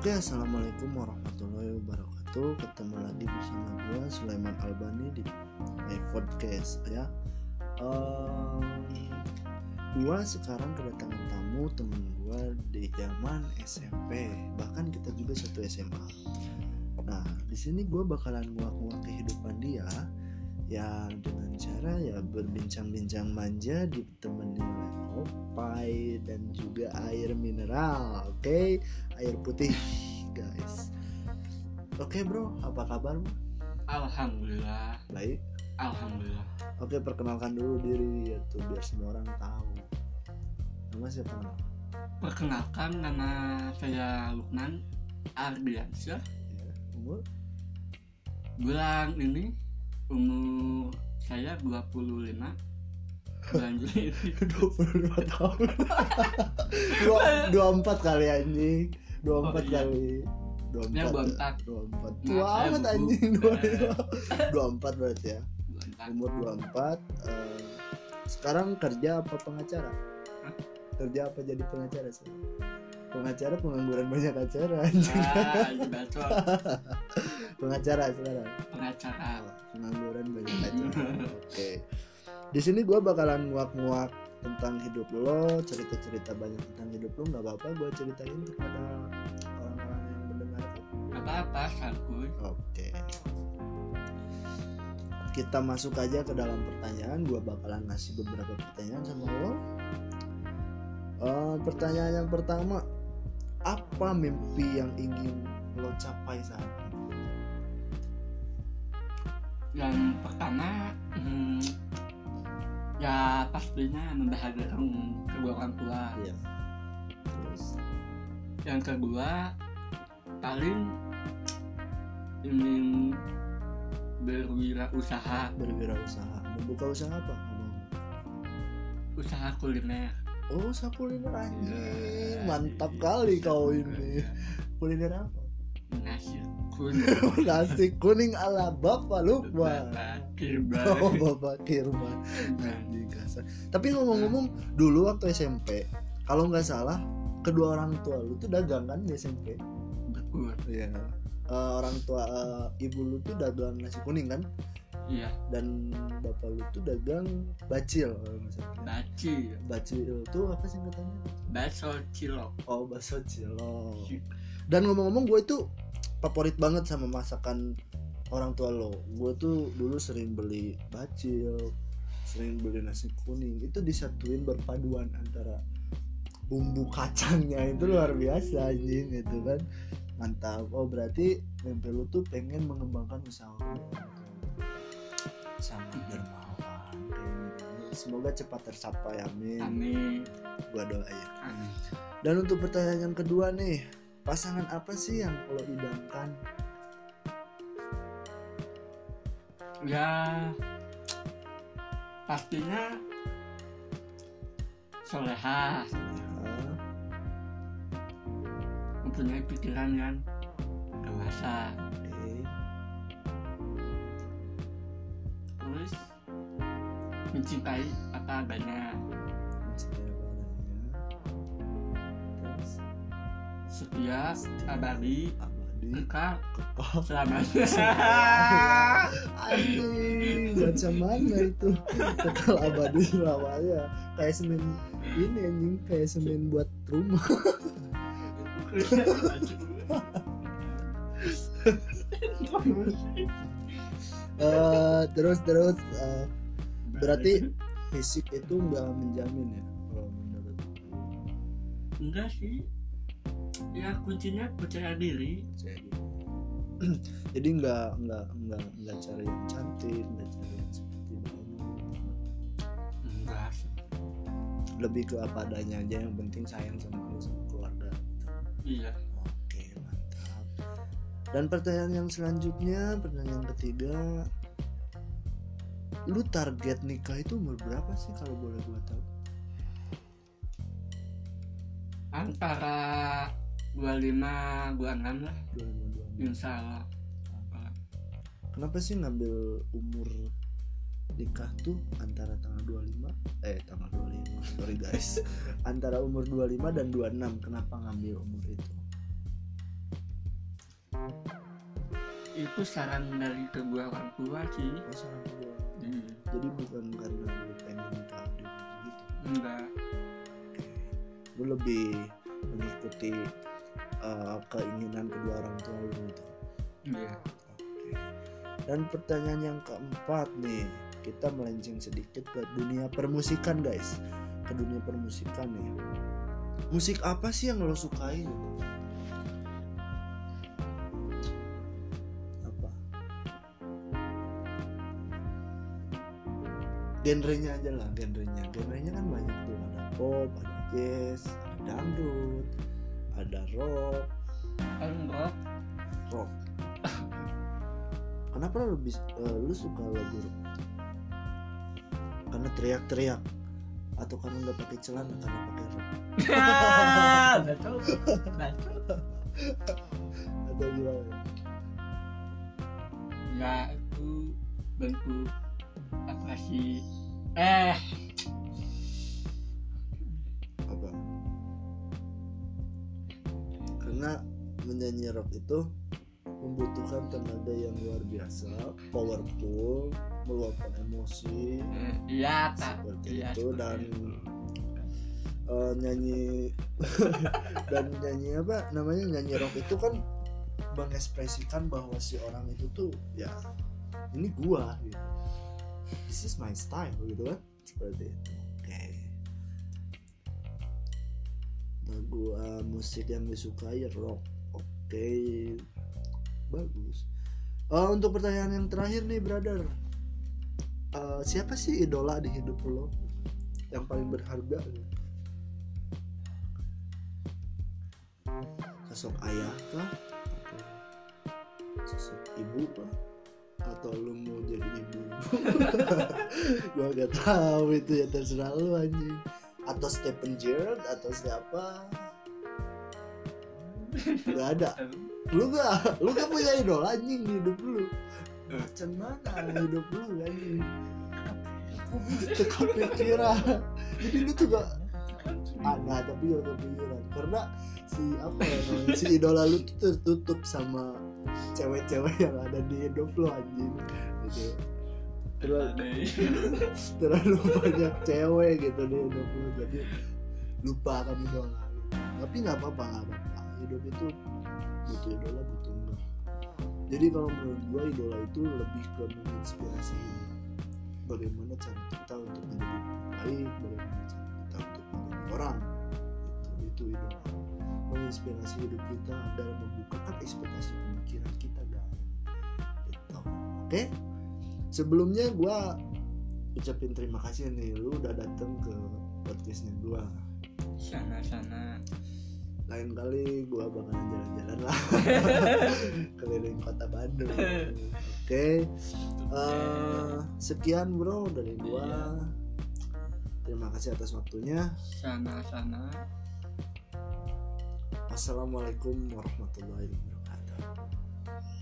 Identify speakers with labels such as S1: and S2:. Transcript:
S1: Oke, assalamualaikum warahmatullahi wabarakatuh. Ketemu lagi bersama gue Sulaiman Albani di My Podcast ya. Um, gue sekarang kedatangan tamu temen gue di zaman SMP, bahkan kita juga satu SMA. Nah, di sini gue bakalan nguak-nguak kehidupan dia ya dengan cara ya berbincang-bincang manja ditemani oleh kopi dan juga air mineral oke? Okay? air putih guys. Oke okay, bro apa kabar
S2: alhamdulillah.
S1: Baik.
S2: Alhamdulillah.
S1: Oke okay, perkenalkan dulu diri ya tuh biar semua orang tahu. Nama siapa nama?
S2: Perkenalkan nama saya Lukman Ardiansyah.
S1: Ya, umur?
S2: Bulan ini umur saya 25 bulan Juli
S1: 25 tahun. 24 kali anjing. 24 oh, iya. kali. 24
S2: ya, 24
S1: 24 tua amat anjing 25 24 berarti ya. 24. umur 24 uh, sekarang kerja apa pengacara? Hah? kerja apa jadi pengacara sih? Pengacara pengangguran banyak acara
S2: ah,
S1: pengacara sekarang.
S2: Pengacara.
S1: Pengangguran banyak acara. Oke. okay. Di sini gue bakalan nguak-nguak tentang hidup lo cerita-cerita banyak tentang hidup lo nggak apa-apa gue ceritain kepada orang-orang yang mendengar
S2: apa-apa santuy
S1: oke okay. kita masuk aja ke dalam pertanyaan gue bakalan ngasih beberapa pertanyaan sama lo uh, pertanyaan yang pertama apa mimpi yang ingin lo capai saat ini?
S2: Yang pertama, hmm, ya pastinya membahagiakan kedua orang tua.
S1: Iya. Terus
S2: yang kedua, paling ingin berwirausaha.
S1: Berwirausaha. Membuka usaha apa?
S2: Usaha kuliner
S1: Oh, usaha kuliner anjing. Yeah, Mantap yeah, kali kau ini. Kuliner apa?
S2: Nasi kuning.
S1: Nasi kuning ala Bapak Lukman.
S2: Bapak.
S1: Oh, Bapak Kirban. Anjing kasar. Tapi ngomong-ngomong dulu waktu SMP, kalau nggak salah kedua orang tua lu tuh dagang kan di SMP?
S2: Betul.
S1: Iya. Uh, orang tua uh, ibu lu tuh dagang nasi kuning kan?
S2: Iya.
S1: Dan bapak lu tuh dagang bacil misalnya.
S2: Bacil.
S1: Bacil tuh apa sih katanya?
S2: Bakso cilok.
S1: Oh, bakso cilok. Dan ngomong-ngomong gue itu favorit banget sama masakan orang tua lo. Gue tuh dulu sering beli bacil, sering beli nasi kuning. Itu disatuin berpaduan antara bumbu kacangnya itu luar biasa anjing gitu kan. Mantap. Oh, berarti mimpi lu tuh pengen mengembangkan usaha sangat dermawan semoga cepat tercapai amin
S2: amin
S1: gua doain
S2: amin
S1: dan untuk pertanyaan yang kedua nih pasangan apa sih yang lo idamkan?
S2: Ya pastinya soleha.
S1: Ya.
S2: mempunyai pikiran yang dewasa. Terus mencintai apa adanya setia abadi
S1: abadi.
S2: Kekal
S1: kekal
S2: selamanya
S1: anjing. Macam mana itu? Kekal abadi selamanya kayak semen ini anjing. Kayak semen buat rumah. Uh, terus terus uh, berarti fisik itu nggak menjamin ya kalau menurut?
S2: Enggak sih ya kuncinya percaya diri.
S1: Percaya diri. Jadi nggak nggak nggak nggak cari yang cantik nggak cari yang seperti kamu
S2: enggak.
S1: Lebih ke apa adanya aja yang penting sayang sama lu sama keluarga
S2: iya.
S1: Oke mantap. Dan pertanyaan yang selanjutnya pertanyaan ketiga. Lu target nikah itu umur berapa sih kalau boleh gue tahu?
S2: Antara 25 26 lah.
S1: 25
S2: insya Allah
S1: kenapa sih ngambil umur nikah tuh antara tanggal 25 eh tanggal 25 sorry guys. Antara umur 25 dan 26 kenapa ngambil umur itu?
S2: Itu saran dari kedua orang tua sih.
S1: Oh, saran kedua.
S2: Hmm,
S1: jadi bukan karena lu pengen nikah gitu?
S2: Enggak.
S1: Lu lebih mengikuti uh, keinginan kedua orang tua lu gitu
S2: iya
S1: Oke. Dan pertanyaan yang keempat nih, kita melenceng sedikit ke dunia permusikan guys, ke dunia permusikan nih. Musik apa sih yang lo sukai? Apa? Genrenya aja lah, genrenya. Genrenya kan banyak tuh, ada pop, ada jazz, ada dangdut, ada rock,
S2: enggak
S1: rock. Kenapa lu lebih eh, lu suka lagu rock? Karena teriak-teriak. Atau karena nggak pakai celana karena pakai rok atau gimana?
S2: ya itu bentuk apa sih eh
S1: Karena menyanyi rock itu membutuhkan tenaga yang luar biasa, powerful, meluapkan emosi
S2: iya tak.
S1: seperti
S2: iya
S1: itu dan
S2: itu.
S1: eh, nyanyi dan nyanyi apa namanya nyanyi rock itu kan mengekspresikan bahwa si orang itu tuh ya ini gua gitu. This is my style gitu kan? Seperti itu lagu eh, musik yang disukai rock oke bagus. Eh, untuk pertanyaan yang terakhir nih brother. Eh, siapa sih idola di hidup lo yang paling berharga? Sosok ayah kah? Atau sosok ibu kah? Atau lu mau jadi ibu? Gua gak tahu itu ya terserah lu anjing atau Stephen Gerrard atau siapa? Gak ada. Lu gak lu gak punya idola anjing di hidup lu. Macam mana hidup lu anjing? Kepikiran. Jadi lu tuh gak ada tapi gak kepikiran. Karena si apa ya si idola lu tuh tertutup sama cewek-cewek yang ada di hidup lu anjing. Gitu terlalu, terlalu banyak cewek gitu di hidup lu jadi lupa akan idola gitu. tapi nggak apa-apa nggak apa-apa. Hidup itu butuh idola butuh enggak. Jadi kalau menurut gua idola itu lebih ke menginspirasi bagaimana cara kita untuk menjadi baik bagaimana cara kita untuk menjadi orang itu itu idola. Menginspirasi hidup kita dan membukakan ekspektasi pemikiran kita guys gitu oke sebelumnya gua ucapin terima kasih nih lu udah datang ke podcastnya gua.
S2: Sana-sana
S1: lain kali gua bakalan jalan-jalan lah. Keliling kota Bandung. Oke. Eh, sekian bro dari gua. Terima kasih atas waktunya.
S2: Sana-sana
S1: Assalamualaikum warahmatullahi wabarakatuh